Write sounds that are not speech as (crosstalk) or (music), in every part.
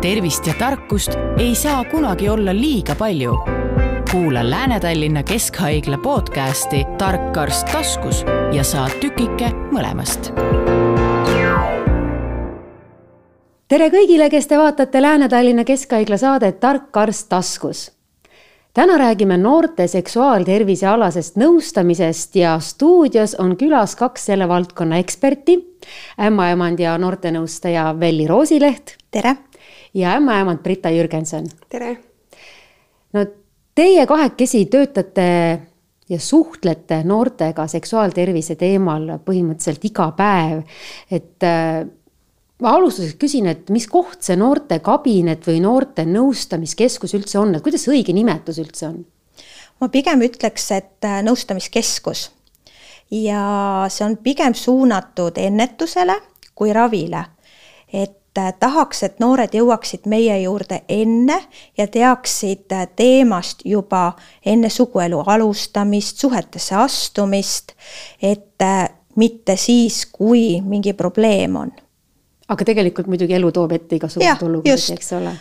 tervist ja tarkust ei saa kunagi olla liiga palju. kuula Lääne-Tallinna Keskhaigla podcasti Tark arst taskus ja saa tükike mõlemast. tere kõigile, kes te vaatate Lääne-Tallinna Keskhaigla saadet Tark arst taskus täna räägime noorte seksuaaltervise alasest nõustamisest ja stuudios on külas kaks selle valdkonna eksperti. ämmaemand ja noortenõustaja Velli Roosileht. tere ja ämmaemand Brita Jürgenson. tere! no teie kahekesi töötate ja suhtlete noortega seksuaaltervise teemal põhimõtteliselt iga päev. et äh, ma alustuseks küsin, et mis koht see noortekabinet või noorte nõustamiskeskus üldse on, et kuidas õige nimetus üldse on? ma pigem ütleks, et äh, nõustamiskeskus ja see on pigem suunatud ennetusele kui ravile. et Äh, tahaks, et noored jõuaksid meie juurde enne ja teaksid äh, teemast juba enne suguelu alustamist, suhetesse astumist, et äh, mitte siis, kui mingi probleem on. aga tegelikult muidugi elu toob ette igasuguseid olukordi, eks ole.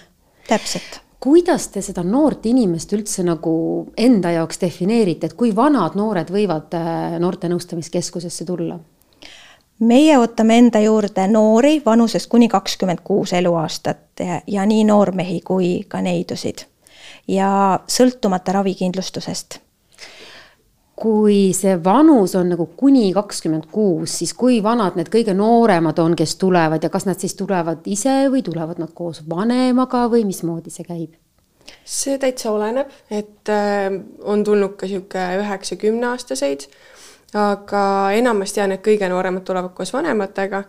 täpselt kuidas te seda noort inimest üldse nagu enda jaoks defineerite, et kui vanad noored võivad noorte nõustamiskeskusesse tulla? Meie ootame enda juurde noori vanusest kuni kakskümmend kuus eluaastat ja, ja nii noormehi kui ka neidusid. ja sõltumata ravikindlustusest. kui see vanus on nagu kuni kakskümmend kuus, siis kui vanad need kõige nooremad on, kes tulevad ja kas nad siis tulevad ise või tulevad nad koos vanemaga või mismoodi see käib? see täitsa oleneb, et äh, on tulnud ka sihuke üheksa-kümneaastaseid aga enamasti jah, need kõige nooremad tulevad koos vanematega,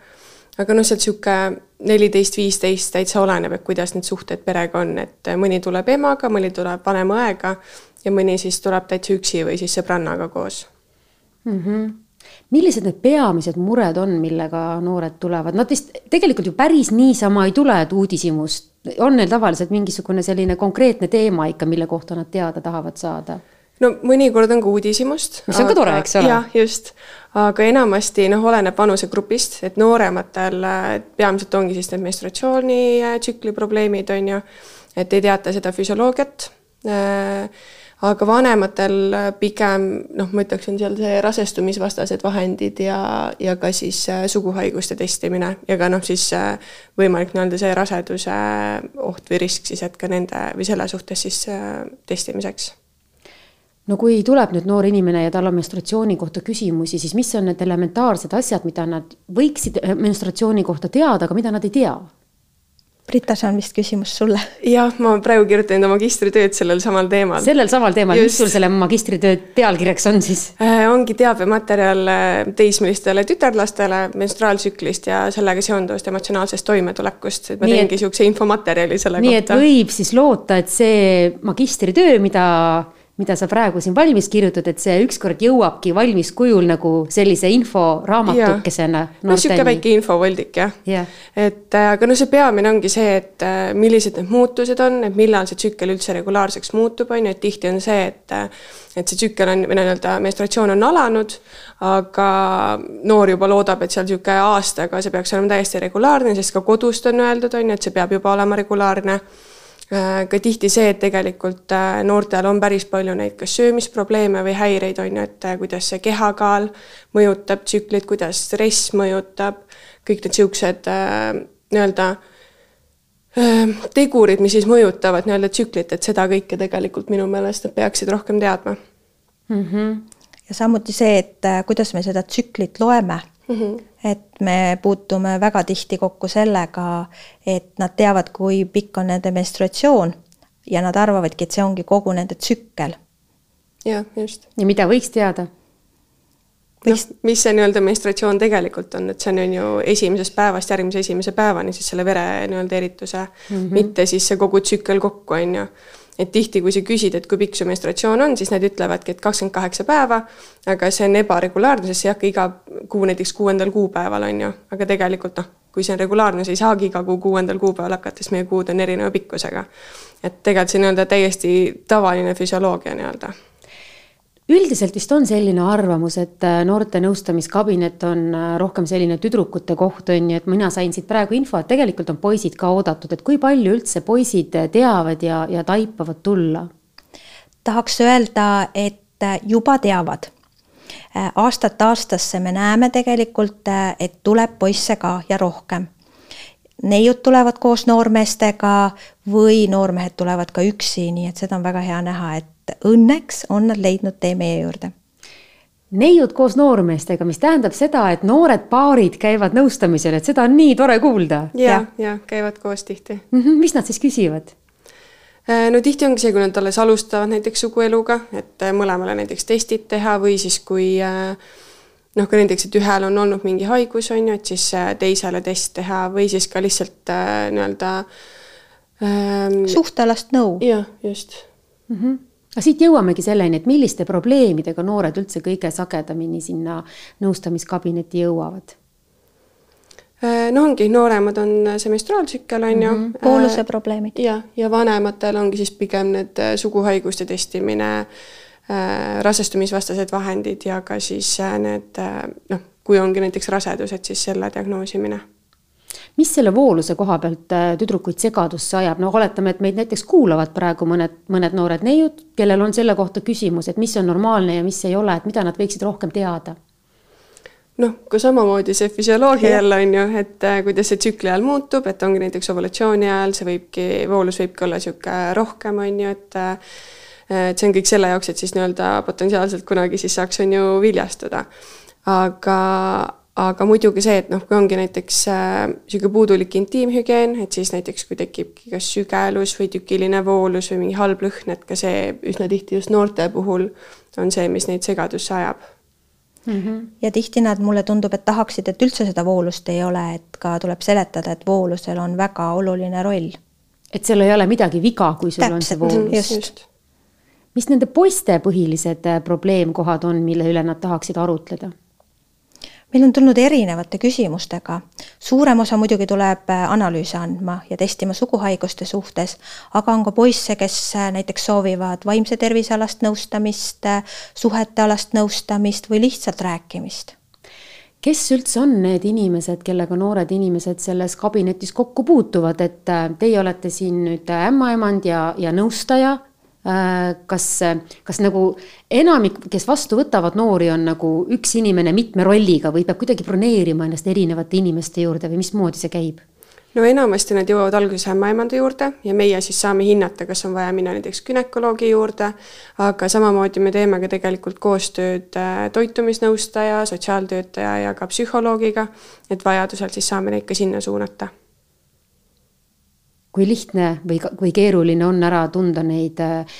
aga noh, sealt niisugune neliteist, viisteist täitsa oleneb, et kuidas need suhted perega on, et mõni tuleb emaga, mõni tuleb vanema õega ja mõni siis tuleb täitsa üksi või siis sõbrannaga koos. Mm. -hmm millised need peamised mured on, millega noored tulevad, nad vist tegelikult ju päris niisama ei tule, et uudishimust, on neil tavaliselt mingisugune selline konkreetne teema ikka, mille kohta nad teada tahavad saada? No mõnikord on ka uudishimust. mis on ka tore, eks ole. jah, just. aga enamasti noh, oleneb vanusegrupist, et noorematel peamiselt ongi siis need menstratsioonitsükli probleemid, on ju, et ei teata seda füsioloogiat. Äh, aga vanematel pigem noh, ma ütleks, on seal see rasestumisvastased vahendid ja, ja ka siis äh, suguhaiguste testimine ja ka noh, siis äh, võimalik nii-öelda see raseduse oht või risk siis, et ka nende või selle suhtes siis testimiseks no kui tuleb nüüd noor inimene ja tal on menstratsiooni kohta küsimusi, siis mis on need elementaarsed asjad, mida nad võiksid äh, menstratsiooni kohta teada, aga mida nad ei tea? Brita, see on vist küsimus sulle. jah, ma praegu kirjutan enda magistritööd sellel samal teemal. sellel samal teemal, mis sul selle magistritöö pealkirjaks on siis äh,? ongi teabematerjal äh, teismelistele tütarlastele menstruaaltsüklist ja sellega seonduvast emotsionaalsest toimetulekust, et ma nii teengi niisuguse infomaterjali selle nii kohta. nii et võib siis loota, et see magistritöö, mida mida sa praegu siin valmis kirjutad, et see ükskord jõuabki valmis kujul nagu sellise inforaamatukesena. no niisugune väike infovoldik jah. Yeah.. et äh, aga no see peamine ongi see, et äh, millised need muutused on, et millal see tsükkel üldse regulaarseks muutub, on ju, et tihti on see, et äh, et see tsükkel on, nii-öelda menstratsioon on alanud, aga noor juba loodab, et seal niisugune aastaga see peaks olema täiesti regulaarne, sest ka kodust on öeldud, on ju, et see peab juba olema regulaarne ka tihti see, et tegelikult äh, noortel on päris palju neid kas söömisprobleeme või häireid, on ju, et äh, kuidas see kehakaal mõjutab tsüklit, kuidas stress mõjutab, kõik need niisugused nii-öelda tegurid, mis siis mõjutavad nii-öelda tsüklit, et seda kõike tegelikult minu meelest nad peaksid rohkem teadma mm. -hmm. ja samuti see, et kuidas me seda tsüklit loeme mm. -hmm. et me puutume väga tihti kokku sellega, et nad teavad, kui pikk on nende menstruatsioon ja nad arvavadki, et see ongi kogu nende tsükkel. jah, just. ja mida võiks teada? noh, mis see nii-öelda menstratsioon tegelikult on, et see on, on ju esimesest päevast järgmise esimese päevani siis selle vere nii-öelda erituse mm, -hmm. mitte siis see kogu tsükkel kokku, on ju et tihti, kui sa küsid, et kui pikk su menstratsioon on, siis nad ütlevadki, et kakskümmend kaheksa päeva, aga see on ebaregulaarne, sest see ei hakka iga kuu näiteks kuuendal kuupäeval, on ju, aga tegelikult noh, kui see on regulaarne, sa ei saagi iga kuu kuuendal kuupäeval hakata, sest meie kuud on erineva pikkusega. et tegelikult see nii-öelda täiesti tavaline füsioloogia nii-öelda üldiselt vist on selline arvamus, et äh, noorte nõustamiskabinet on äh, rohkem selline tüdrukute koht, on ju, et mina sain siit praegu info, et tegelikult on poisid ka oodatud, et kui palju üldse poisid teavad ja, ja taipavad tulla? tahaks öelda, et juba teavad. aastat aastasse me näeme tegelikult, et tuleb poisse ka ja rohkem neiud tulevad koos noormeestega või noormehed tulevad ka üksi, nii et seda on väga hea näha, et õnneks on nad leidnud tee meie juurde neiud koos noormeestega, mis tähendab seda, et noored paarid käivad nõustamisel, et seda on nii tore kuulda. ja, ja, ja käivad koos tihti mm. -hmm, mis nad siis küsivad? Äh, no tihti ongi see, kui nad alles alustavad näiteks sugueluga, et äh, mõlemale näiteks testid teha või siis kui äh, noh, ka näiteks, et ühel on olnud mingi haigus, on ju, et siis teisele test teha või siis ka lihtsalt nii-öelda ähm,. suhtealast nõu. jah, just mm. -hmm aga siit jõuamegi selleni, et milliste probleemidega noored üldse kõige sagedamini sinna nõustamiskabinetti jõuavad? Äh, no ongi, nooremad on see menstruaaltsükkel, on ju mm. -hmm. vooluse probleemid. jah, ja vanematel ongi siis pigem need äh, suguhaiguste testimine äh,, rasestumisvastased vahendid ja ka siis äh, need noh, kui ongi näiteks rasedus, et siis selle diagnoosimine mis selle vooluse koha pealt äh, tüdrukuid segadusse ajab, no oletame, et meid näiteks kuulavad praegu mõned, mõned noored neiud, kellel on selle kohta küsimus, et mis on normaalne ja mis ei ole, et mida nad võiksid rohkem teada. Noh, ka samamoodi see füsioloogia jälle on ju, et äh, kuidas see tsükli ajal muutub, et ongi näiteks ovulatsiooni ajal, see võibki, voolus võibki olla niisugune rohkem, on ju, et äh, et see on kõik selle jaoks, et siis nii-öelda potentsiaalselt kunagi siis saaks, on ju, viljastuda. aga, aga muidugi see, et noh, kui ongi näiteks niisugune äh, puudulik intiimhügieen, et siis näiteks kui tekibki kas sügelus või tükiline voolus või mingi halb lõhn, et ka see üsna tihti just noorte puhul on see, mis neid segadusse ajab mm. -hmm. ja tihti nad, mulle tundub, et tahaksid, et üldse seda voolust ei ole, et ka tuleb seletada, et voolusel on väga oluline roll. et seal ei ole midagi viga, kui sul Täpselt, on see voolus. just, just. mis nende poiste põhilised äh, probleemkohad on, mille üle nad tahaksid arutleda? Meil on tulnud erinevate küsimustega. suurem osa muidugi tuleb äh, analüüse andma ja testima suguhaiguste suhtes, aga on ka poisse, kes äh, näiteks soovivad vaimse tervise alast nõustamist, äh, suhetealast nõustamist või lihtsalt rääkimist kes üldse on need inimesed, kellega noored inimesed selles kabinetis kokku puutuvad, et teie olete siin nüüd ämmaemand ja, ja nõustaja kas, kas nagu enamik, kes vastu võtavad noori, on nagu üks inimene mitme rolliga või peab kuidagi broneerima ennast erinevate inimeste juurde või mismoodi see käib? no enamasti nad jõuavad alguses ämmaemanda juurde ja meie siis saame hinnata, kas on vaja minna näiteks günekoloogi juurde, aga samamoodi me teeme ka tegelikult koostööd äh, toitumisnõustaja, sotsiaaltöötaja ja ka psühholoogiga, et vajadusel siis saame neid ka sinna suunata kui lihtne või, või keeruline on ära tunda neid äh,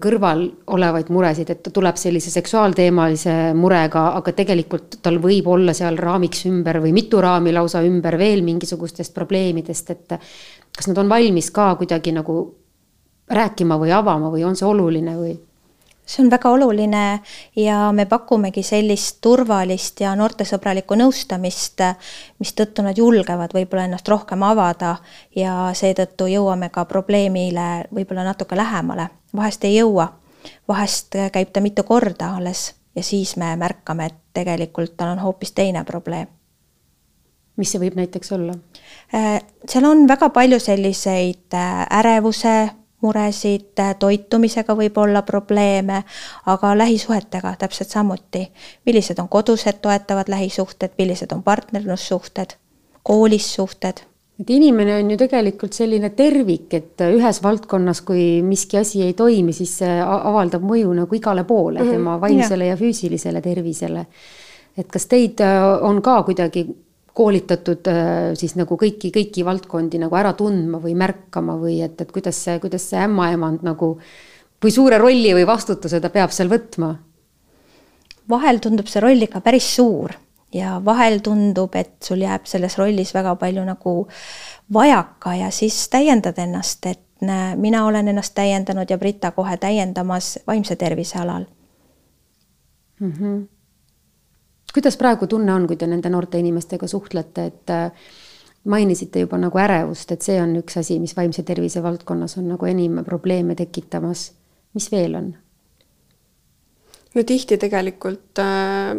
kõrval olevaid muresid, et ta tuleb sellise seksuaalteemalise murega, aga tegelikult tal võib olla seal raamiks ümber või mitu raami lausa ümber veel mingisugustest probleemidest, et kas nad on valmis ka kuidagi nagu rääkima või avama või on see oluline või? See on väga oluline ja me pakumegi sellist turvalist ja noortesõbralikku nõustamist, mistõttu nad julgevad võib-olla ennast rohkem avada ja seetõttu jõuame ka probleemile võib-olla natuke lähemale. vahest ei jõua, vahest käib ta mitu korda alles ja siis me märkame, et tegelikult tal on hoopis teine probleem. mis see võib näiteks olla? Äh, seal on väga palju selliseid äh, ärevuse muresid, toitumisega võib olla probleeme, aga lähisuhetega täpselt samuti. millised on kodused toetavad lähisuhted, millised on partnerlussuhted, koolis suhted et inimene on ju tegelikult selline tervik, et ühes valdkonnas, kui miski asi ei toimi, siis see avaldab mõju nagu igale poole mm, -hmm. tema vaimsele ja. ja füüsilisele tervisele. et kas teid äh, on ka kuidagi koolitatud äh, siis nagu kõiki, kõiki valdkondi nagu ära tundma või märkama või et, et kuidas see, kuidas see ämmaemand nagu, kui suure rolli või vastutuse ta peab seal võtma? vahel tundub see roll ikka päris suur ja vahel tundub, et sul jääb selles rollis väga palju nagu vajaka ja siis täiendad ennast, et mina olen ennast täiendanud ja Brita kohe täiendamas vaimse tervise alal mm. -hmm kuidas praegu tunne on, kui te nende noorte inimestega suhtlete, et äh, mainisite juba nagu ärevust, et see on üks asi, mis vaimse tervise valdkonnas on nagu enim probleeme tekitamas. mis veel on? no tihti tegelikult äh,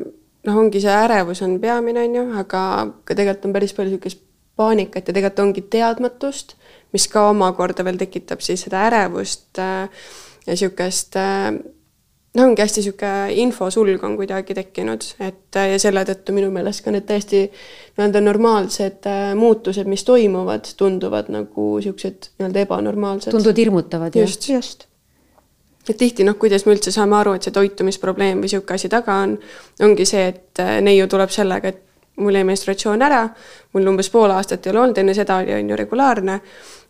noh, ongi see ärevus on peamine, on ju, aga ka tegelikult on päris palju niisugust paanikat ja tegelikult ongi teadmatust, mis ka omakorda veel tekitab siis seda ärevust äh, ja niisugust no ongi hästi niisugune infosulg on kuidagi tekkinud, et ja selle tõttu minu meelest ka need täiesti nii-öelda normaalsed muutused, mis toimuvad, tunduvad nagu niisugused nii-öelda ebanormaalsed. tunduvad hirmutavad, jah? just, just et tihti noh, kuidas me üldse saame aru, et see toitumisprobleem või niisugune asi taga on, ongi see, et äh, neiu tuleb sellega, et mul jäi menstratsioon ära, mul umbes pool aastat ei ole olnud, enne seda oli, on ju, regulaarne,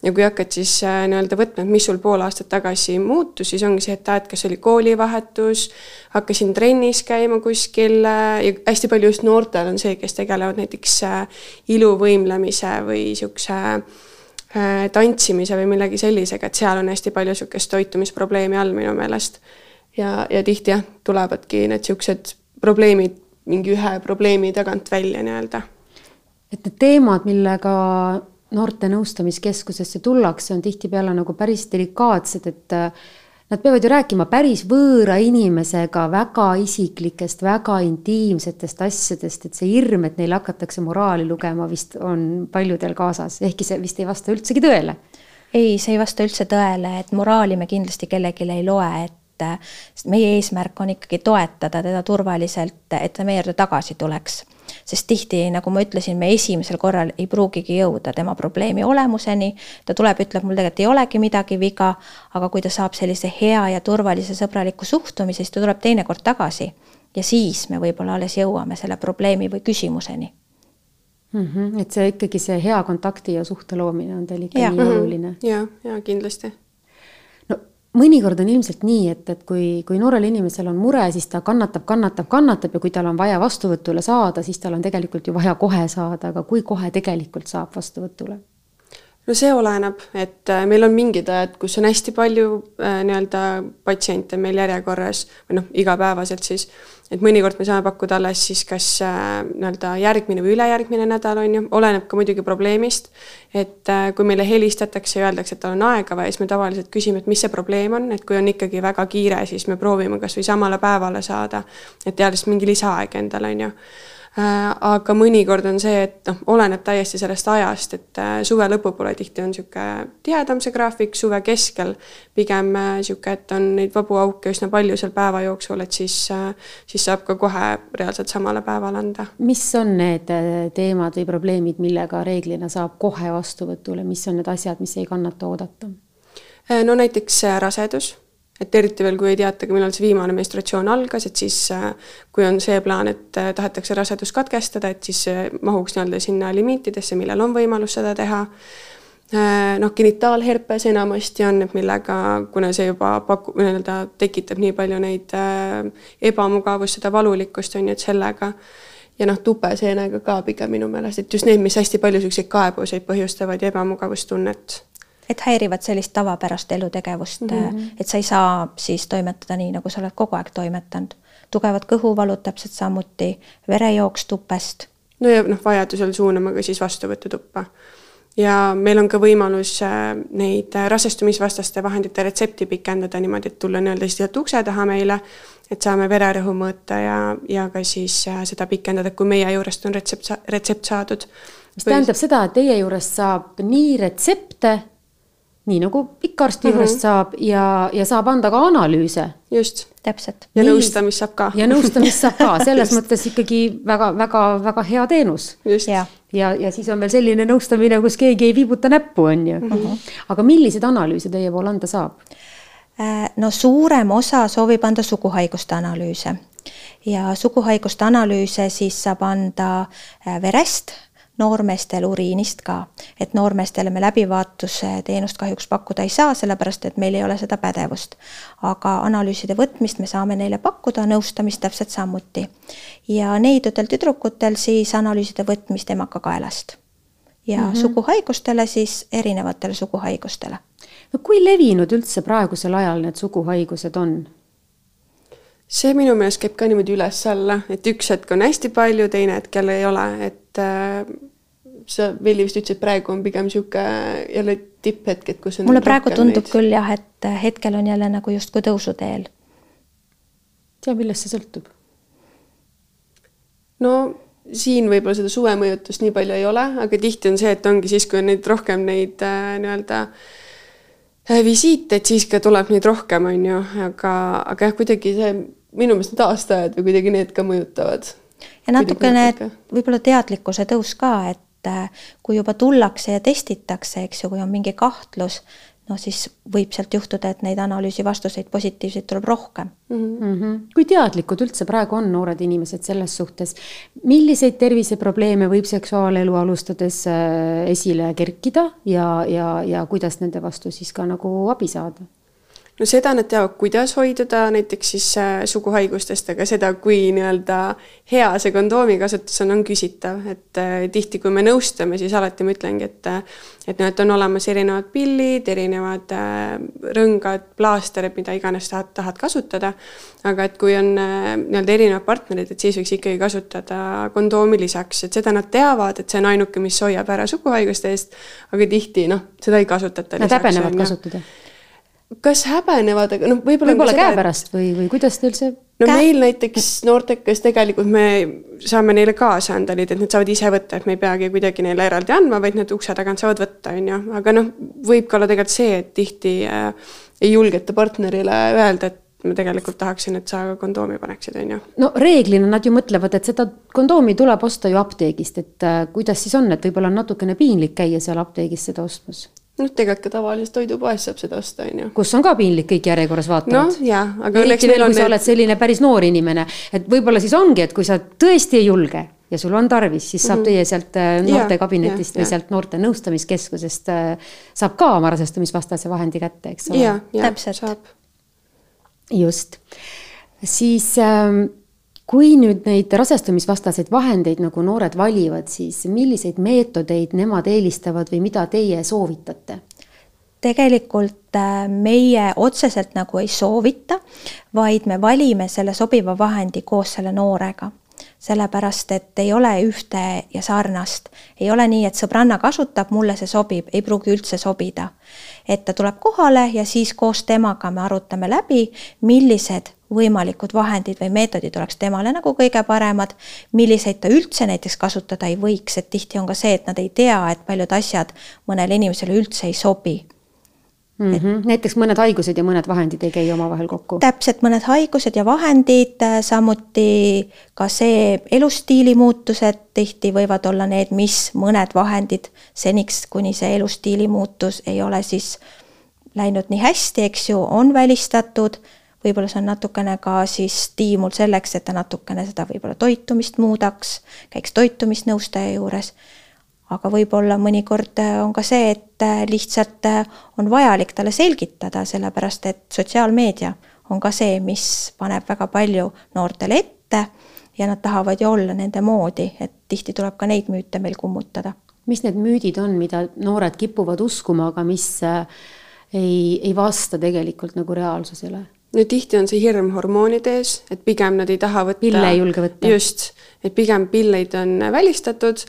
ja kui hakkad siis äh, nii-öelda võtma, et mis sul pool aastat tagasi muutus, siis ongi see, et aa, et kas oli koolivahetus, hakkasin trennis käima kuskil äh, ja hästi palju just noortel on see, kes tegelevad näiteks iluvõimlemise või niisuguse Äh, tantsimise või millegi sellisega, et seal on hästi palju niisugust toitumisprobleemi all minu meelest. ja, ja tihti jah, tulevadki need niisugused probleemid mingi ühe probleemi tagant välja nii-öelda. et need teemad, millega noorte nõustamiskeskusesse tullakse, on tihtipeale nagu päris delikaatsed, et Nad peavad ju rääkima päris võõra inimesega väga isiklikest, väga intiimsetest asjadest, et see hirm, et neil hakatakse moraali lugema, vist on paljudel kaasas, ehkki see vist ei vasta üldsegi tõele. ei, see ei vasta üldse tõele, et moraali me kindlasti kellelegi ei loe, et sest meie eesmärk on ikkagi toetada teda turvaliselt, et ta meie juurde tagasi tuleks sest tihti, nagu ma ütlesin, me esimesel korral ei pruugigi jõuda tema probleemi olemuseni, ta tuleb, ütleb, mul tegelikult ei olegi midagi viga, aga kui ta saab sellise hea ja turvalise sõbraliku suhtumise, siis ta tuleb teinekord tagasi ja siis me võib-olla alles jõuame selle probleemi või küsimuseni mm. -hmm, et see ikkagi see hea kontakti ja suhte loomine on teil ikkagi ja. nii oluline. ja, ja kindlasti mõnikord on ilmselt nii, et, et kui, kui noorel inimesel on mure, siis ta kannatab, kannatab, kannatab ja kui tal on vaja vastuvõtule saada, siis tal on tegelikult ju vaja kohe saada, aga kui kohe tegelikult saab vastuvõtule? No see oleneb, et äh, meil on mingid ajad, kus on hästi palju äh, nii-öelda patsiente meil järjekorras või noh, igapäevaselt siis, et mõnikord me saame pakkuda alles siis kas äh, nii-öelda järgmine või ülejärgmine nädal, on ju, oleneb ka muidugi probleemist. et äh, kui meile helistatakse ja öeldakse, et tal on aega vaja, siis me tavaliselt küsime, et mis see probleem on, et kui on ikkagi väga kiire, siis me proovime kasvõi samale päevale saada, et lihtsalt mingi lisaaeg endale, on ju aga mõnikord on see, et noh, oleneb täiesti sellest ajast, et äh, suve lõpupoole tihti on niisugune tihedam see graafik, suve keskel pigem niisugune, äh, et on neid vabu auke üsna palju seal päeva jooksul, et siis, siis saab ka kohe reaalselt samale päevale anda. mis on need teemad või probleemid, millega reeglina saab kohe vastuvõtule, mis on need asjad, mis ei kannata oodata? no näiteks rasedus et eriti veel, kui ei teatagi, millal see viimane menstratsioon algas, et siis äh, kui on see plaan, et äh, tahetakse rasedus katkestada, et siis mahuks nii-öelda sinna limiitidesse, millal on võimalus seda teha. Äh, noh, genitaalherpes enamasti on, et millega, kuna see juba paku-, nii-öelda tekitab nii palju neid ebamugavust, seda valulikkust, on ju, et sellega ja noh, tupeseenega ka pigem minu meelest, et just need, mis hästi palju niisuguseid kaebuseid põhjustavad ja ebamugavustunnet et häirivad sellist tavapärast elutegevust mm, -hmm. et sa ei saa siis toimetada nii, nagu sa oled kogu aeg toimetanud. tugevad kõhuvalud täpselt samuti, verejooks tupest. no ja noh, vajadusel suuname ka siis vastuvõtutuppa. ja meil on ka võimalus äh, neid rasestumisvastaste vahendite retsepti pikendada niimoodi, et tulla nii-öelda lihtsalt ukse taha meile, et saame vererõhu mõõta ja, ja ka siis äh, seda pikendada, kui meie juurest on retsept, retsept saadud. mis tähendab seda, et teie juurest saab nii retsepte nii nagu ikka arsti juurest mm -hmm. saab ja, ja saab anda ka analüüse. just, täpselt. ja nõustamist saab ka. ja nõustamist saab ka, (laughs) selles mõttes ikkagi väga-väga-väga hea teenus. ja, ja, ja siis on veel selline nõustamine, kus keegi ei viibuta näppu, on ju mm. -hmm. aga milliseid analüüse teie poole anda saab? Äh, no suurem osa soovib anda suguhaiguste analüüse ja suguhaiguste analüüse siis saab anda äh, verest noormeestel uriinist ka, et noormeestele me läbivaatuse teenust kahjuks pakkuda ei saa, sellepärast et meil ei ole seda pädevust. aga analüüside võtmist me saame neile pakkuda, nõustamist täpselt samuti. ja neidudel tüdrukutel siis analüüside võtmist emakakaelast. ja mm -hmm. suguhaigustele siis erinevatele suguhaigustele. no kui levinud üldse praegusel ajal need suguhaigused on? see minu meelest käib ka niimoodi üles-alla, et üks hetk on hästi palju, teine hetk jälle ei ole, et et äh, sa, Velli vist ütles, et praegu on pigem niisugune jälle tipphetk, et kus on mulle praegu tundub neid... küll jah, et hetkel on jälle nagu justkui tõusuteel. tea, millest see sõltub? no siin võib-olla seda suve mõjutust nii palju ei ole, aga tihti on see, et ongi siis, kui on neid rohkem neid äh, nii-öelda äh, visiite, et siis ka tuleb neid rohkem, on ju, aga, aga jah, kuidagi see minu meelest need aastaajad või kuidagi need ka mõjutavad. Ja natukene võib-olla teadlikkuse tõus ka, et äh, kui juba tullakse ja testitakse, eks ju, kui on mingi kahtlus, noh, siis võib sealt juhtuda, et neid analüüsi vastuseid positiivseid tuleb rohkem mm. -hmm. kui teadlikud üldse praegu on noored inimesed selles suhtes, milliseid terviseprobleeme võib seksuaalelu alustades äh, esile kerkida ja, ja, ja kuidas nende vastu siis ka nagu abi saada? No seda nad teavad, kuidas hoiduda näiteks siis äh, suguhaigustest, aga seda, kui nii-öelda hea see kondoomi kasutus on, on küsitav, et äh, tihti, kui me nõustame, siis alati ma ütlengi, et äh, et noh, et on olemas erinevad pillid, erinevad rõngad, plaasterid, mida iganes tahad, tahad kasutada. aga et kui on nii-öelda erinevad partnerid, et siis võiks ikkagi kasutada kondoomi lisaks, et seda nad teavad, et see on ainuke, mis hoiab ära suguhaiguste eest. aga tihti noh, seda ei kasutata. Nad häbenevad kasutada kas häbenevad, aga noh, võib-olla võib-olla käepärast või, või kuidas teil see no Käe... meil näiteks noortekas tegelikult me saame neile ka sandalid, et nad saavad ise võtta, et me ei peagi kuidagi neile eraldi andma, vaid nad ukse tagant saavad võtta, on ju, aga noh, võib ka olla tegelikult see, et tihti äh, ei julgeta partnerile öelda, et ma tegelikult tahaksin, et sa kondoomi paneksid, on ju. no reeglina nad ju mõtlevad, et seda kondoomi tuleb osta ju apteegist, et äh, kuidas siis on, et võib-olla on natukene piinlik käia seal apteegis seda ostmas noh, tegelikult ka tavalises toidupoes saab seda osta, on ju. kus on ka piinlik, kõik järjekorras vaatavad. noh, jaa, aga eriti veel, kui need... sa oled selline päris noor inimene, et võib-olla siis ongi, et kui sa tõesti ei julge ja sul on tarvis, siis saab -hmm. teie sealt äh, noortekabinetist või sealt noorte nõustamiskeskusest äh, saab ka oma rasestumisvastase vahendi kätte, eks ole. saab. just, siis ähm, kui nüüd neid rasestumisvastaseid vahendeid nagu noored valivad, siis milliseid meetodeid nemad eelistavad või mida teie soovitate? tegelikult äh, meie otseselt nagu ei soovita, vaid me valime selle sobiva vahendi koos selle noorega sellepärast et ei ole ühte ja sarnast. ei ole nii, et sõbranna kasutab, mulle see sobib, ei pruugi üldse sobida. et ta tuleb kohale ja siis koos temaga me arutame läbi, millised võimalikud vahendid või meetodid oleks temale nagu kõige paremad, milliseid ta üldse näiteks kasutada ei võiks, et tihti on ka see, et nad ei tea, et paljud asjad mõnele inimesele üldse ei sobi Mm -hmm. Et, näiteks mõned haigused ja mõned vahendid ei käi omavahel kokku? täpselt, mõned haigused ja vahendid, samuti ka see elustiili muutused tihti võivad olla need, mis mõned vahendid seniks, kuni see elustiili muutus ei ole siis läinud nii hästi, eks ju, on välistatud võib-olla see on natukene ka siis stiimul selleks, et ta natukene seda võib-olla toitumist muudaks, käiks toitumisnõustaja juures. aga võib-olla mõnikord on ka see, et lihtsalt on vajalik talle selgitada, sellepärast et sotsiaalmeedia on ka see, mis paneb väga palju noortele ette ja nad tahavad ju olla nende moodi, et tihti tuleb ka neid müüte meil kummutada. mis need müüdid on, mida noored kipuvad uskuma, aga mis äh, ei, ei vasta tegelikult nagu reaalsusele? No tihti on see hirm hormoonide ees, et pigem nad ei taha võtta. pille ei julge võtta. just, et pigem pilleid on välistatud,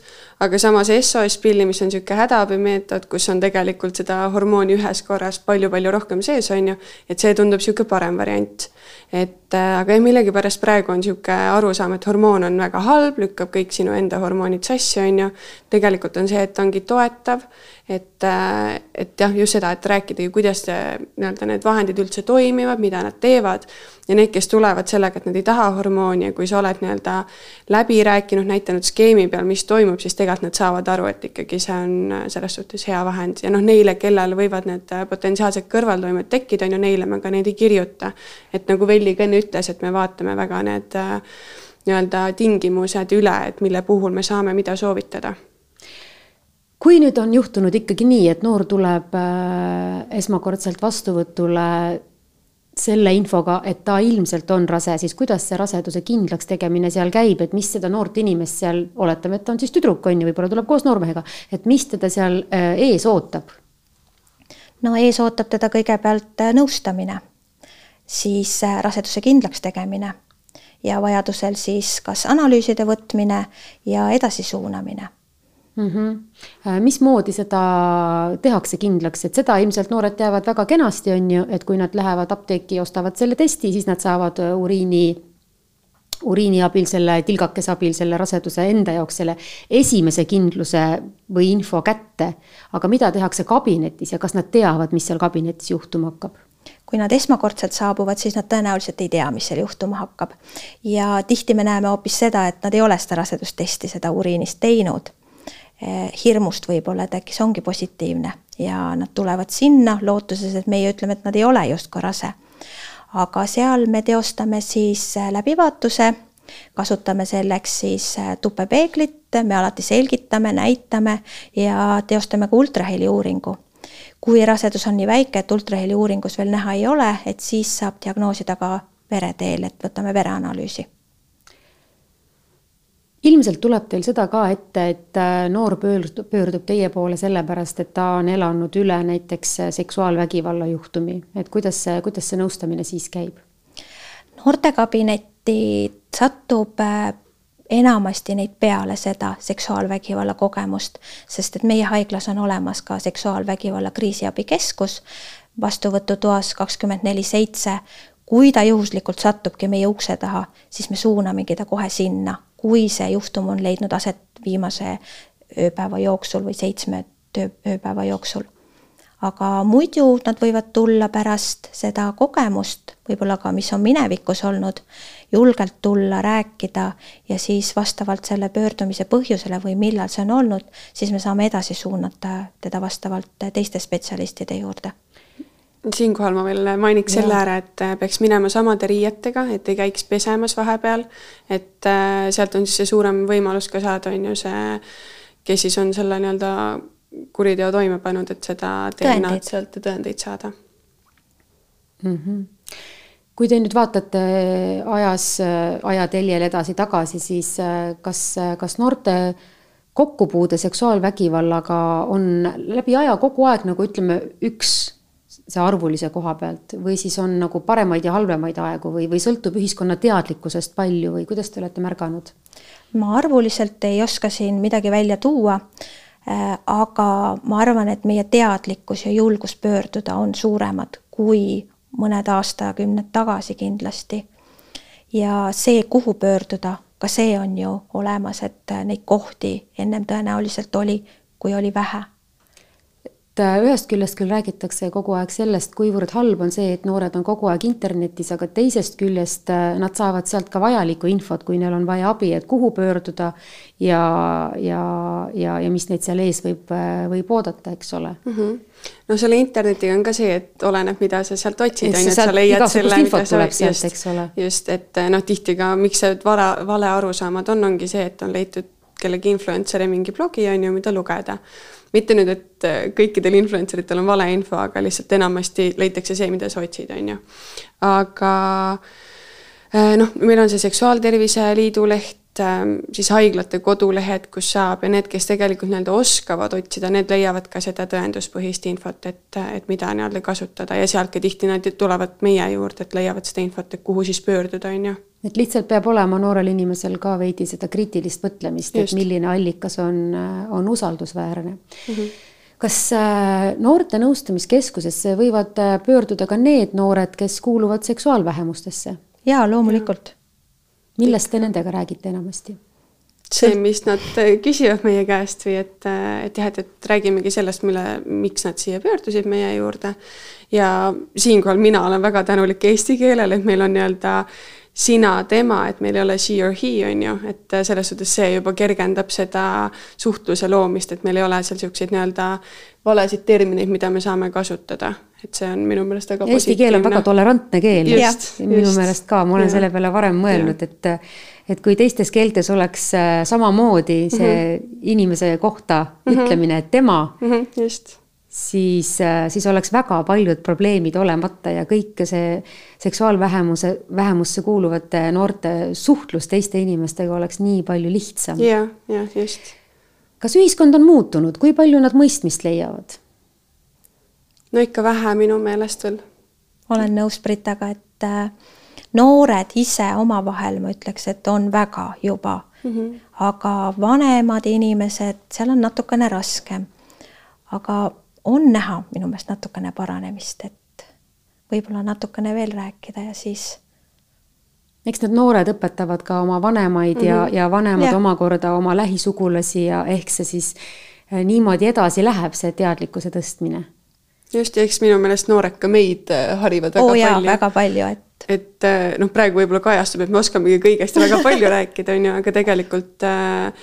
aga samas SOS pilli, mis on niisugune hädaabimeetod, kus on tegelikult seda hormooni ühes korras palju-palju rohkem sees, on ju, et see tundub niisugune parem variant et äh, aga jah, millegipärast praegu on niisugune arusaam, et hormoon on väga halb, lükkab kõik sinu enda hormoonid sassi, on ju. tegelikult on see, et ongi toetav, et, äh, et jah, just seda, et rääkida, kuidas nii-öelda need vahendid üldse toimivad, mida nad teevad ja need, kes tulevad sellega, et nad ei taha hormooni ja kui sa oled nii-öelda läbi rääkinud, näidanud skeemi peal, mis toimub, siis tegelikult nad saavad aru, et ikkagi see on äh, selles suhtes hea vahend ja noh, neile, kellel võivad need äh, potentsiaalsed kõrvaltoimed tekkida, on ju, neile me ka neid ei kirjuta. et nagu Velli ka enne ütles, et me vaatame väga need äh, nii-öelda tingimused üle, et mille puhul me saame mida soovitada kui nüüd on juhtunud ikkagi nii, et noor tuleb esmakordselt vastuvõtule selle infoga, et ta ilmselt on rase, siis kuidas see raseduse kindlaks tegemine seal käib, et mis seda noort inimest seal, oletame, et ta on siis tüdruk, on ju, võib-olla tuleb koos noormehega, et mis teda seal äh, ees ootab? no ees ootab teda kõigepealt äh, nõustamine, siis äh, raseduse kindlaks tegemine ja vajadusel siis kas analüüside võtmine ja edasisuunamine mm. -hmm. mismoodi seda tehakse kindlaks, et seda ilmselt noored teavad väga kenasti, on ju, et kui nad lähevad apteeki ostavad selle testi, siis nad saavad äh, uriini uriini abil, selle tilgakese abil selle raseduse enda jaoks selle esimese kindluse või info kätte. aga mida tehakse kabinetis ja kas nad teavad, mis seal kabinetis juhtuma hakkab? kui nad esmakordselt saabuvad, siis nad tõenäoliselt ei tea, mis seal juhtuma hakkab. ja tihti me näeme hoopis seda, et nad ei ole seda rasedustesti, seda uriinist teinud. Eh, hirmust võib-olla, et äkki see ongi positiivne ja nad tulevad sinna lootuses, et meie ütleme, et nad ei ole justkui rase aga seal me teostame siis äh, läbivaatuse, kasutame selleks siis äh, tupepeeglit, me alati selgitame, näitame ja teostame ka ultraheliuuringu. kui rasedus on nii väike, et ultraheliuuringus veel näha ei ole, et siis saab diagnoosida ka vereteel, et võtame vereanalüüsi ilmselt tuleb teil seda ka ette, et äh, noor pöördub, pöördub teie poole sellepärast, et ta on elanud üle näiteks äh, seksuaalvägivalla juhtumi, et kuidas see, kuidas see nõustamine siis käib? noortekabinetti satub äh, enamasti neid peale seda seksuaalvägivalla kogemust, sest et meie haiglas on olemas ka seksuaalvägivalla kriisiabikeskus vastuvõtutoas kakskümmend neli seitse. kui ta juhuslikult satubki meie ukse taha, siis me suunamegi ta kohe sinna kui see juhtum on leidnud aset viimase ööpäeva jooksul või seitsme töö, ööpäeva jooksul. aga muidu nad võivad tulla pärast seda kogemust, võib-olla ka, mis on minevikus olnud, julgelt tulla, rääkida ja siis vastavalt selle pöördumise põhjusele või millal see on olnud, siis me saame edasi suunata teda vastavalt teiste spetsialistide juurde siinkohal ma veel mainiks selle ära, et äh, peaks minema samade riietega, et ei käiks pesemas vahepeal. et äh, sealt on siis see suurem võimalus ka saada, on ju see, kes siis on selle nii-öelda kuriteo toime pannud, et seda DNA-d sealt ja tõendeid saada mm. -hmm. kui te nüüd vaatate ajas, ajateljel edasi-tagasi, siis äh, kas, kas noorte kokkupuude seksuaalvägivallaga on läbi aja kogu aeg nagu ütleme, üks see arvulise koha pealt või siis on nagu paremaid ja halvemaid aegu või, või sõltub ühiskonna teadlikkusest palju või kuidas te olete märganud? ma arvuliselt ei oska siin midagi välja tuua. Äh, aga ma arvan, et meie teadlikkus ja julgus pöörduda on suuremad kui mõned aastakümned tagasi kindlasti. ja see, kuhu pöörduda, ka see on ju olemas, et neid kohti ennem tõenäoliselt oli, kui oli vähe et äh, ühest küljest küll räägitakse kogu aeg sellest, kuivõrd halb on see, et noored on kogu aeg internetis, aga teisest küljest äh, nad saavad sealt ka vajalikku infot, kui neil on vaja abi, et kuhu pöörduda ja, ja, ja, ja mis neid seal ees võib, äh, võib oodata, eks ole mm. -hmm no selle internetiga on ka see, et oleneb, mida sa sealt otsid, on ju, et sa leiad selle, mida sa just, just, et noh, tihti ka, miks see vale, vale arusaamad on, ongi see, et on leitud kellegi influencer'i mingi blogi, on ju, mida lugeda mitte nüüd, et äh, kõikidel influencer itel on valeinfo, aga lihtsalt enamasti leitakse see, mida sa otsid, on ju. aga äh, noh, meil on see Seksuaaltervise Liidu leht, siis haiglate kodulehed, kus saab ja need, kes tegelikult nii-öelda oskavad otsida, need leiavad ka seda tõenduspõhist infot, et, et mida nii-öelda kasutada ja sealt ka tihti nad tulevad meie juurde, et leiavad seda infot, et kuhu siis pöörduda, on ju et lihtsalt peab olema noorel inimesel ka veidi seda kriitilist mõtlemist, et milline allikas on, on usaldusväärne mm. -hmm. kas äh, noorte nõustamiskeskusesse võivad äh, pöörduda ka need noored, kes kuuluvad seksuaalvähemustesse? jaa, loomulikult. Millest te nendega räägite enamasti? see, mis nad äh, küsivad meie käest või et, et jah, et, et räägimegi sellest, mille, miks nad siia pöördusid meie juurde. ja siinkohal mina olen väga tänulik eesti keelele, et meil on nii-öelda sina, tema, et meil ei ole she or he, on ju, et selles suhtes see juba kergendab seda suhtluse loomist, et meil ei ole seal niisuguseid nii-öelda valesid termineid, mida me saame kasutada. et see on minu meelest väga Eesti keel on väga tolerantne keel. minu meelest ka, ma olen ja. selle peale varem mõelnud, et et kui teistes keeltes oleks äh, samamoodi see mm -hmm. inimese kohta mm -hmm. ütlemine, et tema mm. -hmm, just siis, äh, siis oleks väga paljud probleemid olemata ja kõik see seksuaalvähemuse, vähemusse kuuluvate noorte suhtlus teiste inimestega oleks nii palju lihtsam. jah, jah, just. kas ühiskond on muutunud, kui palju nad mõistmist leiavad? no ikka vähe minu meelest veel. olen nõus Britaga, et äh, noored ise omavahel, ma ütleks, et on väga juba mm, -hmm. aga vanemad inimesed, seal on natukene raskem. aga on näha minu meelest natukene paranemist, et võib-olla natukene veel rääkida ja siis. eks need noored õpetavad ka oma vanemaid mm -hmm. ja, mhm. ja vanemad ja. omakorda oma lähisugulasi ja ehk see siis äh, niimoodi edasi läheb, see teadlikkuse tõstmine. just, ja eks minu meelest noored ka meid äh, harivad väga oh, jaa, palju. väga palju, et et äh, noh, praegu võib-olla kajastub, et me oskamegi kõigest väga palju rääkida, on ju, aga tegelikult äh,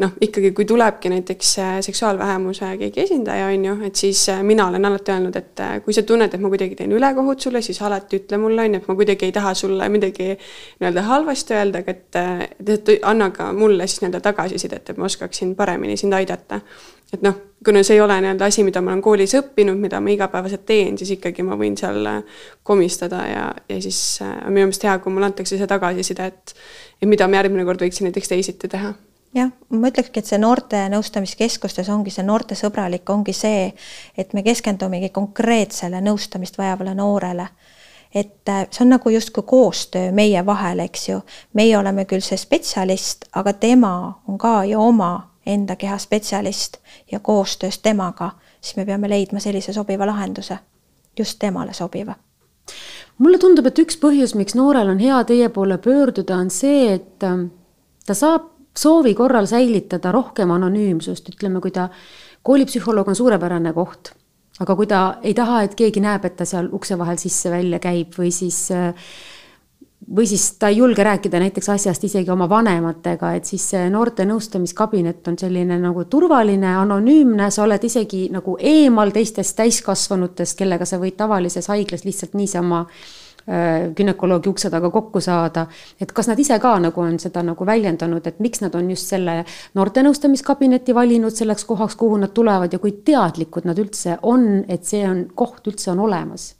noh, ikkagi kui tulebki näiteks äh, seksuaalvähemuse keegi esindaja, on ju, et siis äh, mina olen alati öelnud, et äh, kui sa tunned, et ma kuidagi teen ülekohut sulle, siis alati ütle mulle, on ju, et ma kuidagi ei taha sulle midagi nii-öelda halvasti öelda, aga et, et anna ka mulle siis nii-öelda tagasisidet, et ma oskaksin paremini sind aidata. et noh, kuna see ei ole nii-öelda asi, mida ma olen koolis õppinud, mida ma igapäevaselt teen, siis ikkagi ma võin seal komistada ja, ja siis on minu meelest hea, kui mulle antakse see tagasiside, et et mida ma järgmine kord võiksin näiteks teisiti teha jah, ma ütlekski, et see noorte nõustamiskeskustes ongi see noortesõbralik, ongi see, et me keskendumegi konkreetsele nõustamist vajavale noorele. et äh, see on nagu justkui koostöö meie vahel, eks ju. meie oleme küll see spetsialist, aga tema on ka ju oma enda keha spetsialist ja koostöös temaga, siis me peame leidma sellise sobiva lahenduse, just temale sobiva mulle tundub, et üks põhjus, miks noorel on hea teie poole pöörduda, on see, et äh, ta saab soovi korral säilitada rohkem anonüümsust, ütleme, kui ta, koolipsühholoog on suurepärane koht, aga kui ta ei taha, et keegi näeb, et ta seal ukse vahel sisse-välja käib või siis või siis ta ei julge rääkida näiteks asjast isegi oma vanematega, et siis see noorte nõustamiskabinet on selline nagu turvaline, anonüümne, sa oled isegi nagu eemal teistest täiskasvanutest, kellega sa võid tavalises haiglas lihtsalt niisama äh, günekoloogi ukse taga kokku saada. et kas nad ise ka nagu on seda nagu väljendanud, et miks nad on just selle noortenõustamiskabineti valinud selleks kohaks, kuhu nad tulevad ja kui teadlikud nad üldse on, et see on, koht üldse on olemas?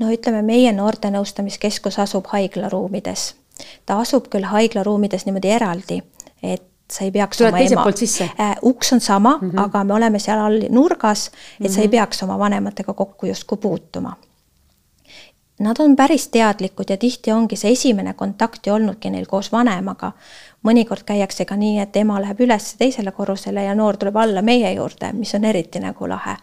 no ütleme, meie noortenõustamiskeskus asub haiglaruumides. ta asub küll haiglaruumides niimoodi eraldi, et sa ei peaks tuled teiselt poolt sisse äh,? uks on sama mm, -hmm. aga me oleme seal all nurgas, et mm -hmm. sa ei mhm. peaks oma vanematega kokku justkui puutuma Nad on päris teadlikud ja tihti ongi see esimene kontakt ju olnudki neil koos vanemaga. mõnikord käiakse ka nii, et ema läheb üles teisele korrusele ja noor tuleb alla meie juurde, mis on eriti nagu lahe.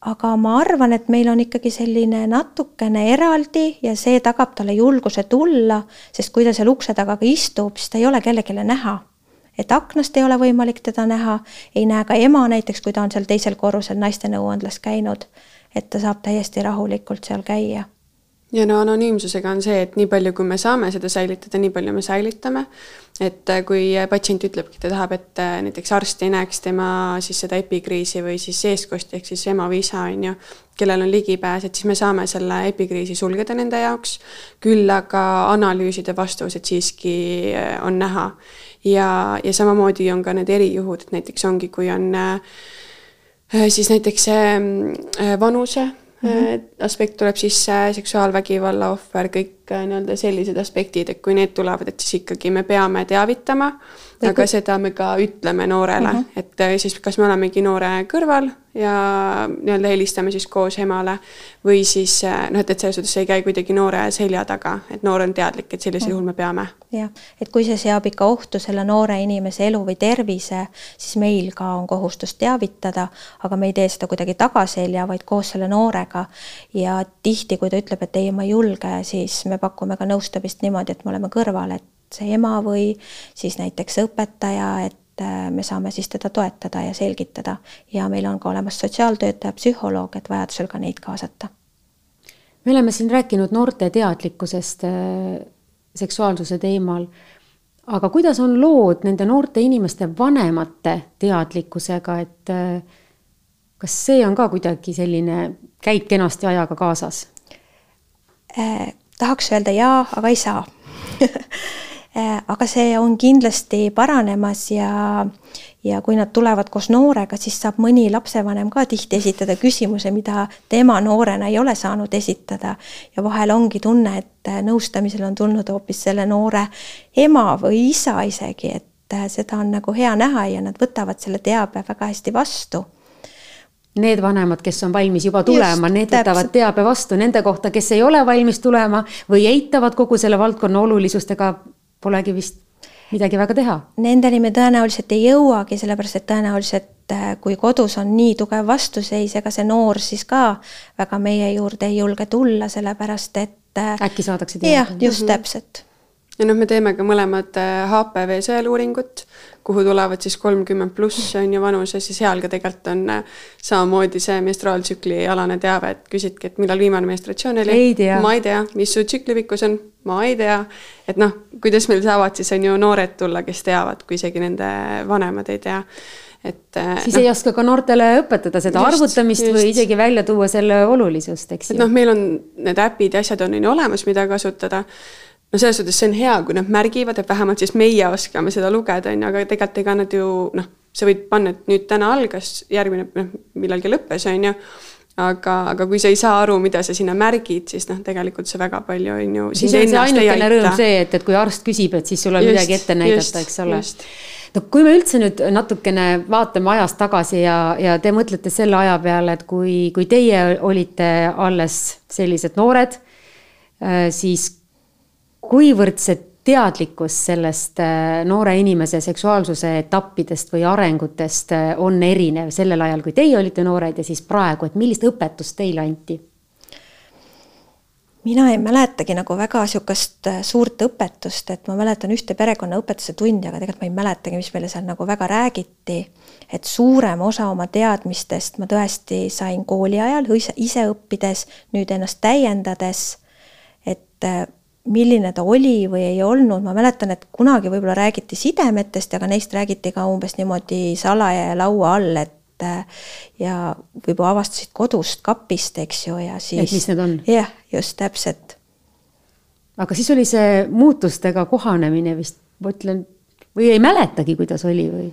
aga ma arvan, et meil on ikkagi selline natukene eraldi ja see tagab talle julguse tulla, sest kui ta seal ukse taga ka istub, siis ta ei ole kellelegi näha et aknast ei ole võimalik teda näha, ei näe ka ema näiteks, kui ta on seal teisel korrusel naiste nõuandlas käinud et ta saab täiesti rahulikult seal käia ja no anonüümsusega on see, et nii palju, kui me saame seda säilitada, nii palju me säilitame. et äh, kui patsient ütlebki, ta tahab, et äh, näiteks arst ei näeks tema siis seda epikriisi või siis eestkosti ehk siis ema või isa on ju, kellel on ligipääs, et siis me saame selle epikriisi sulgeda nende jaoks. küll aga analüüside vastused siiski äh, on näha ja, ja samamoodi on ka need erijuhud, et näiteks ongi, kui on äh, Äh, siis näiteks see äh, vanuse mm -hmm. aspekt tuleb sisse, seksuaalvägivalla ohver, kõik nii-öelda sellised aspektid, et kui need tulevad, et siis ikkagi me peame teavitama, aga kui... seda me ka ütleme noorele mm, -hmm. et siis kas me olemegi noore kõrval ja nii-öelda helistame siis koos emale või siis noh, et, et selles suhtes ei käi kuidagi noore selja taga, et noor on teadlik, et sellisel juhul me peame. jah, et kui see seab ikka ohtu selle noore inimese elu või tervise, siis meil ka on kohustus teavitada, aga me ei tee seda kuidagi tagaselja, vaid koos selle noorega. ja tihti, kui ta ütleb, et ei, ma ei julge, siis me pakume ka nõustamist niimoodi, et me oleme kõrval, et see ema või siis näiteks õpetaja, et Äh, me saame siis teda toetada ja selgitada ja meil on ka olemas sotsiaaltöötaja, psühholoog, et vajadusel ka neid kaasata. me oleme siin rääkinud noorte teadlikkusest äh, seksuaalsuse teemal, aga kuidas on lood nende noorte inimeste vanemate teadlikkusega, et äh, kas see on ka kuidagi selline, käib kenasti ajaga kaasas eh,? tahaks öelda jaa, aga ei saa (laughs) aga see on kindlasti paranemas ja, ja kui nad tulevad koos noorega, siis saab mõni lapsevanem ka tihti esitada küsimuse, mida tema noorena ei ole saanud esitada. ja vahel ongi tunne, et nõustamisel on tulnud hoopis selle noore ema või isa isegi, et äh, seda on nagu hea näha ja nad võtavad selle teabe väga hästi vastu need vanemad, kes on valmis juba tulema, need võtavad teabe vastu nende kohta, kes ei ole valmis tulema või eitavad kogu selle valdkonna olulisust, ega polegi vist midagi väga teha. Nendeni me tõenäoliselt ei jõuagi, sellepärast et tõenäoliselt äh, kui kodus on nii tugev vastuseis, ega see noor siis ka väga meie juurde ei julge tulla, sellepärast et äh, äkki saadakse teada. jah, just -hmm. täpselt ja noh, me teeme ka mõlemad HPV sõeluuringut, kuhu tulevad siis kolmkümmend pluss on ju vanuses ja seal ka tegelikult on äh, samamoodi see menstruaaltsükli alane teave, et küsidki, et millal viimane menstratsioon oli. ma ei tea, mis su tsükli pikkus on, ma ei tea. et noh, kuidas meil saavad siis on ju noored tulla, kes teavad, kui isegi nende vanemad ei tea et. Äh, siis no, ei oska ka noortele õpetada seda just, arvutamist just. või isegi välja tuua selle olulisust, eks ju. et noh, meil on need äpid ja asjad on on ju olemas, mida kasutada no selles suhtes see on hea, kui nad märgivad, et vähemalt siis meie oskame seda lugeda, on ju, aga tegelikult ega nad ju noh, sa võid panna, et nüüd täna algas, järgmine noh, millalgi lõppes, on ju aga, aga kui sa ei saa aru, mida sa sinna märgid, siis noh, tegelikult see väga palju on ju. siis on see ainukene rõõm see, et, et kui arst küsib, et siis sul on just, midagi ette näidata, eks ole. no kui me üldse nüüd natukene vaatame ajas tagasi ja, ja te mõtlete selle aja peale, et kui, kui teie olite alles sellised noored, äh, siis kuivõrd see teadlikkus sellest äh, noore inimese seksuaalsuse etappidest või arengutest äh, on erinev sellel ajal, kui teie olite noored ja siis praegu, et millist õpetust teile anti? mina ei mäletagi nagu väga niisugust äh, suurt õpetust, et ma mäletan ühte perekonnaõpetuse tundi, aga tegelikult ma ei mäletagi, mis meile seal nagu väga räägiti. et suurem osa oma teadmistest ma tõesti sain kooli ajal ise õppides, nüüd ennast täiendades, et milline ta oli või ei olnud, ma mäletan, et kunagi võib-olla räägiti sidemetest, aga neist räägiti ka umbes niimoodi salaja ja laua all, et ja võib-olla avastasid kodust kapist, eks ju, ja siis. et mis need on? jah, just täpselt. aga siis oli see muutustega kohanemine vist, ma ütlen, või ei mäletagi, kuidas oli või?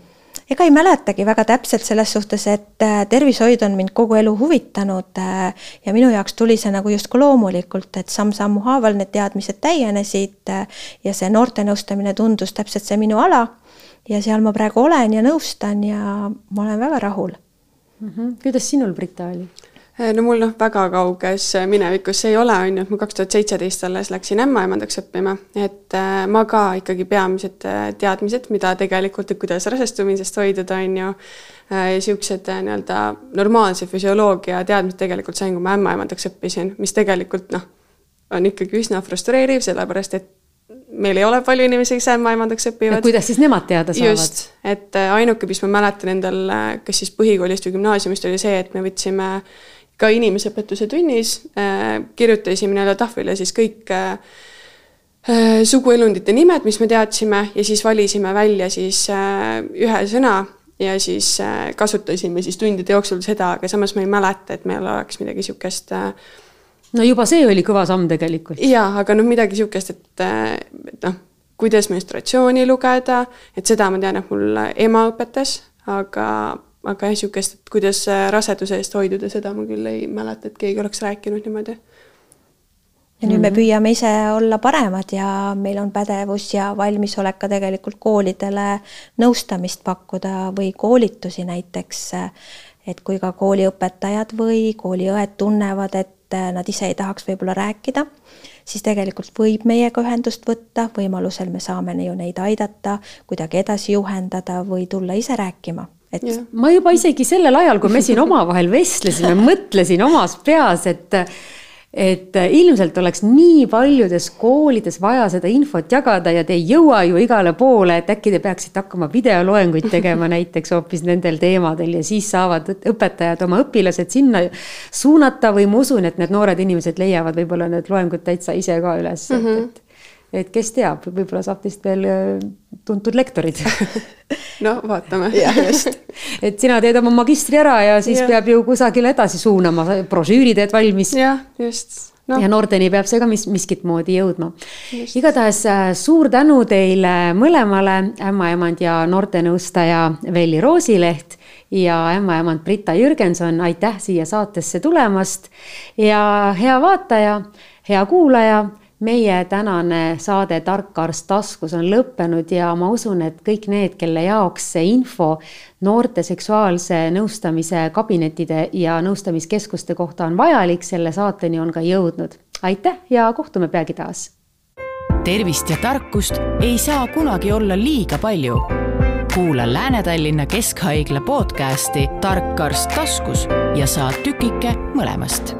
Ega ei mäletagi väga täpselt selles suhtes, et äh, tervishoid on mind kogu elu huvitanud äh, ja minu jaoks tuli see nagu justkui loomulikult, et samm-sammu haaval need teadmised täienesid äh, ja see noortenõustamine tundus täpselt see minu ala. ja seal ma praegu olen ja nõustan ja ma olen väga rahul mm. -hmm. kuidas sinul, Brita, oli? Äh, no mul noh, väga kauges minevikus see ei ole, on ju, et ma kaks tuhat seitseteist alles läksin ämmaemandaks õppima, et äh, ma ka ikkagi peamised äh, teadmised, mida tegelikult, et kuidas rasestumisest hoiduda, on ju, niisugused nii-öelda normaalse füsioloogia teadmised tegelikult sain, kui ma ämmaemandaks õppisin, mis tegelikult noh, on ikkagi üsna frustreeriv, sellepärast et meil ei ole palju inimesi, kes ämmaemandaks õpivad. kuidas siis nemad teada saavad? just, et ainuke, mis ma mäletan endal, kas siis põhikoolist või gümnaasiumist, oli see, et me võtsime ka inimeseõpetuse tunnis äh, kirjutasime nii-öelda tahvlile siis kõik äh, äh, suguelundite nimed, mis me teadsime ja siis valisime välja siis ühe sõna ja siis kasutasime siis tundide jooksul seda, aga samas ma ei mäleta, et meil oleks midagi niisugust no juba see oli kõva samm tegelikult. jaa, aga noh, midagi niisugust, et, et noh, kuidas menstratsiooni lugeda, et seda ma tean, et mul ema õpetas, aga aga jah, niisugust, et kuidas raseduse eest hoiduda, seda ma küll ei mäleta, et keegi oleks rääkinud niimoodi. ja nüüd me mhm. püüame ise olla paremad ja meil on pädevus ja valmisolek ka tegelikult koolidele nõustamist pakkuda või koolitusi näiteks, et kui ka kooliõpetajad või kooliõed tunnevad, et nad ise ei tahaks võib-olla rääkida, siis tegelikult võib meiega ühendust võtta, võimalusel me saame ju neid aidata, kuidagi edasi juhendada või tulla ise rääkima et ja. ma juba isegi sellel ajal, kui me siin (laughs) omavahel vestlesime, mõtlesin omas peas, et et ilmselt oleks nii paljudes koolides vaja seda infot jagada ja te ei jõua ju igale poole, et äkki te peaksite hakkama videoloenguid tegema (laughs) näiteks hoopis nendel teemadel ja siis saavad õpetajad oma õpilased sinna suunata või ma usun, et need noored inimesed leiavad võib-olla need loengud täitsa ise ka üles mm, -hmm. et, et et kes teab, võib-olla saab teist veel äh, tuntud lektorid (laughs) (laughs) no vaatame. (laughs) jah, just. et sina teed oma magistri ära ja siis ja. peab ju kusagile edasi suunama, brošüüri teed valmis. jah, just no.. ja noorteni peab see ka mis, miskit moodi jõudma. igatahes äh, suur tänu teile mõlemale, ämmaemand ja noortenõustaja Velli Roosileht ja ämmaemand Brita Jürgenson, aitäh siia saatesse tulemast. ja hea vaataja, hea kuulaja meie tänane saade Tark arst taskus on lõppenud ja ma usun, et kõik need, kelle jaoks see info noorte seksuaalse nõustamise kabinettide ja nõustamiskeskuste kohta on vajalik, selle saateni on ka jõudnud. aitäh ja kohtume peagi taas. tervist ja tarkust ei saa kunagi olla liiga palju. kuula Lääne-Tallinna Keskhaigla podcasti Tark arst taskus ja saad tükike mõlemast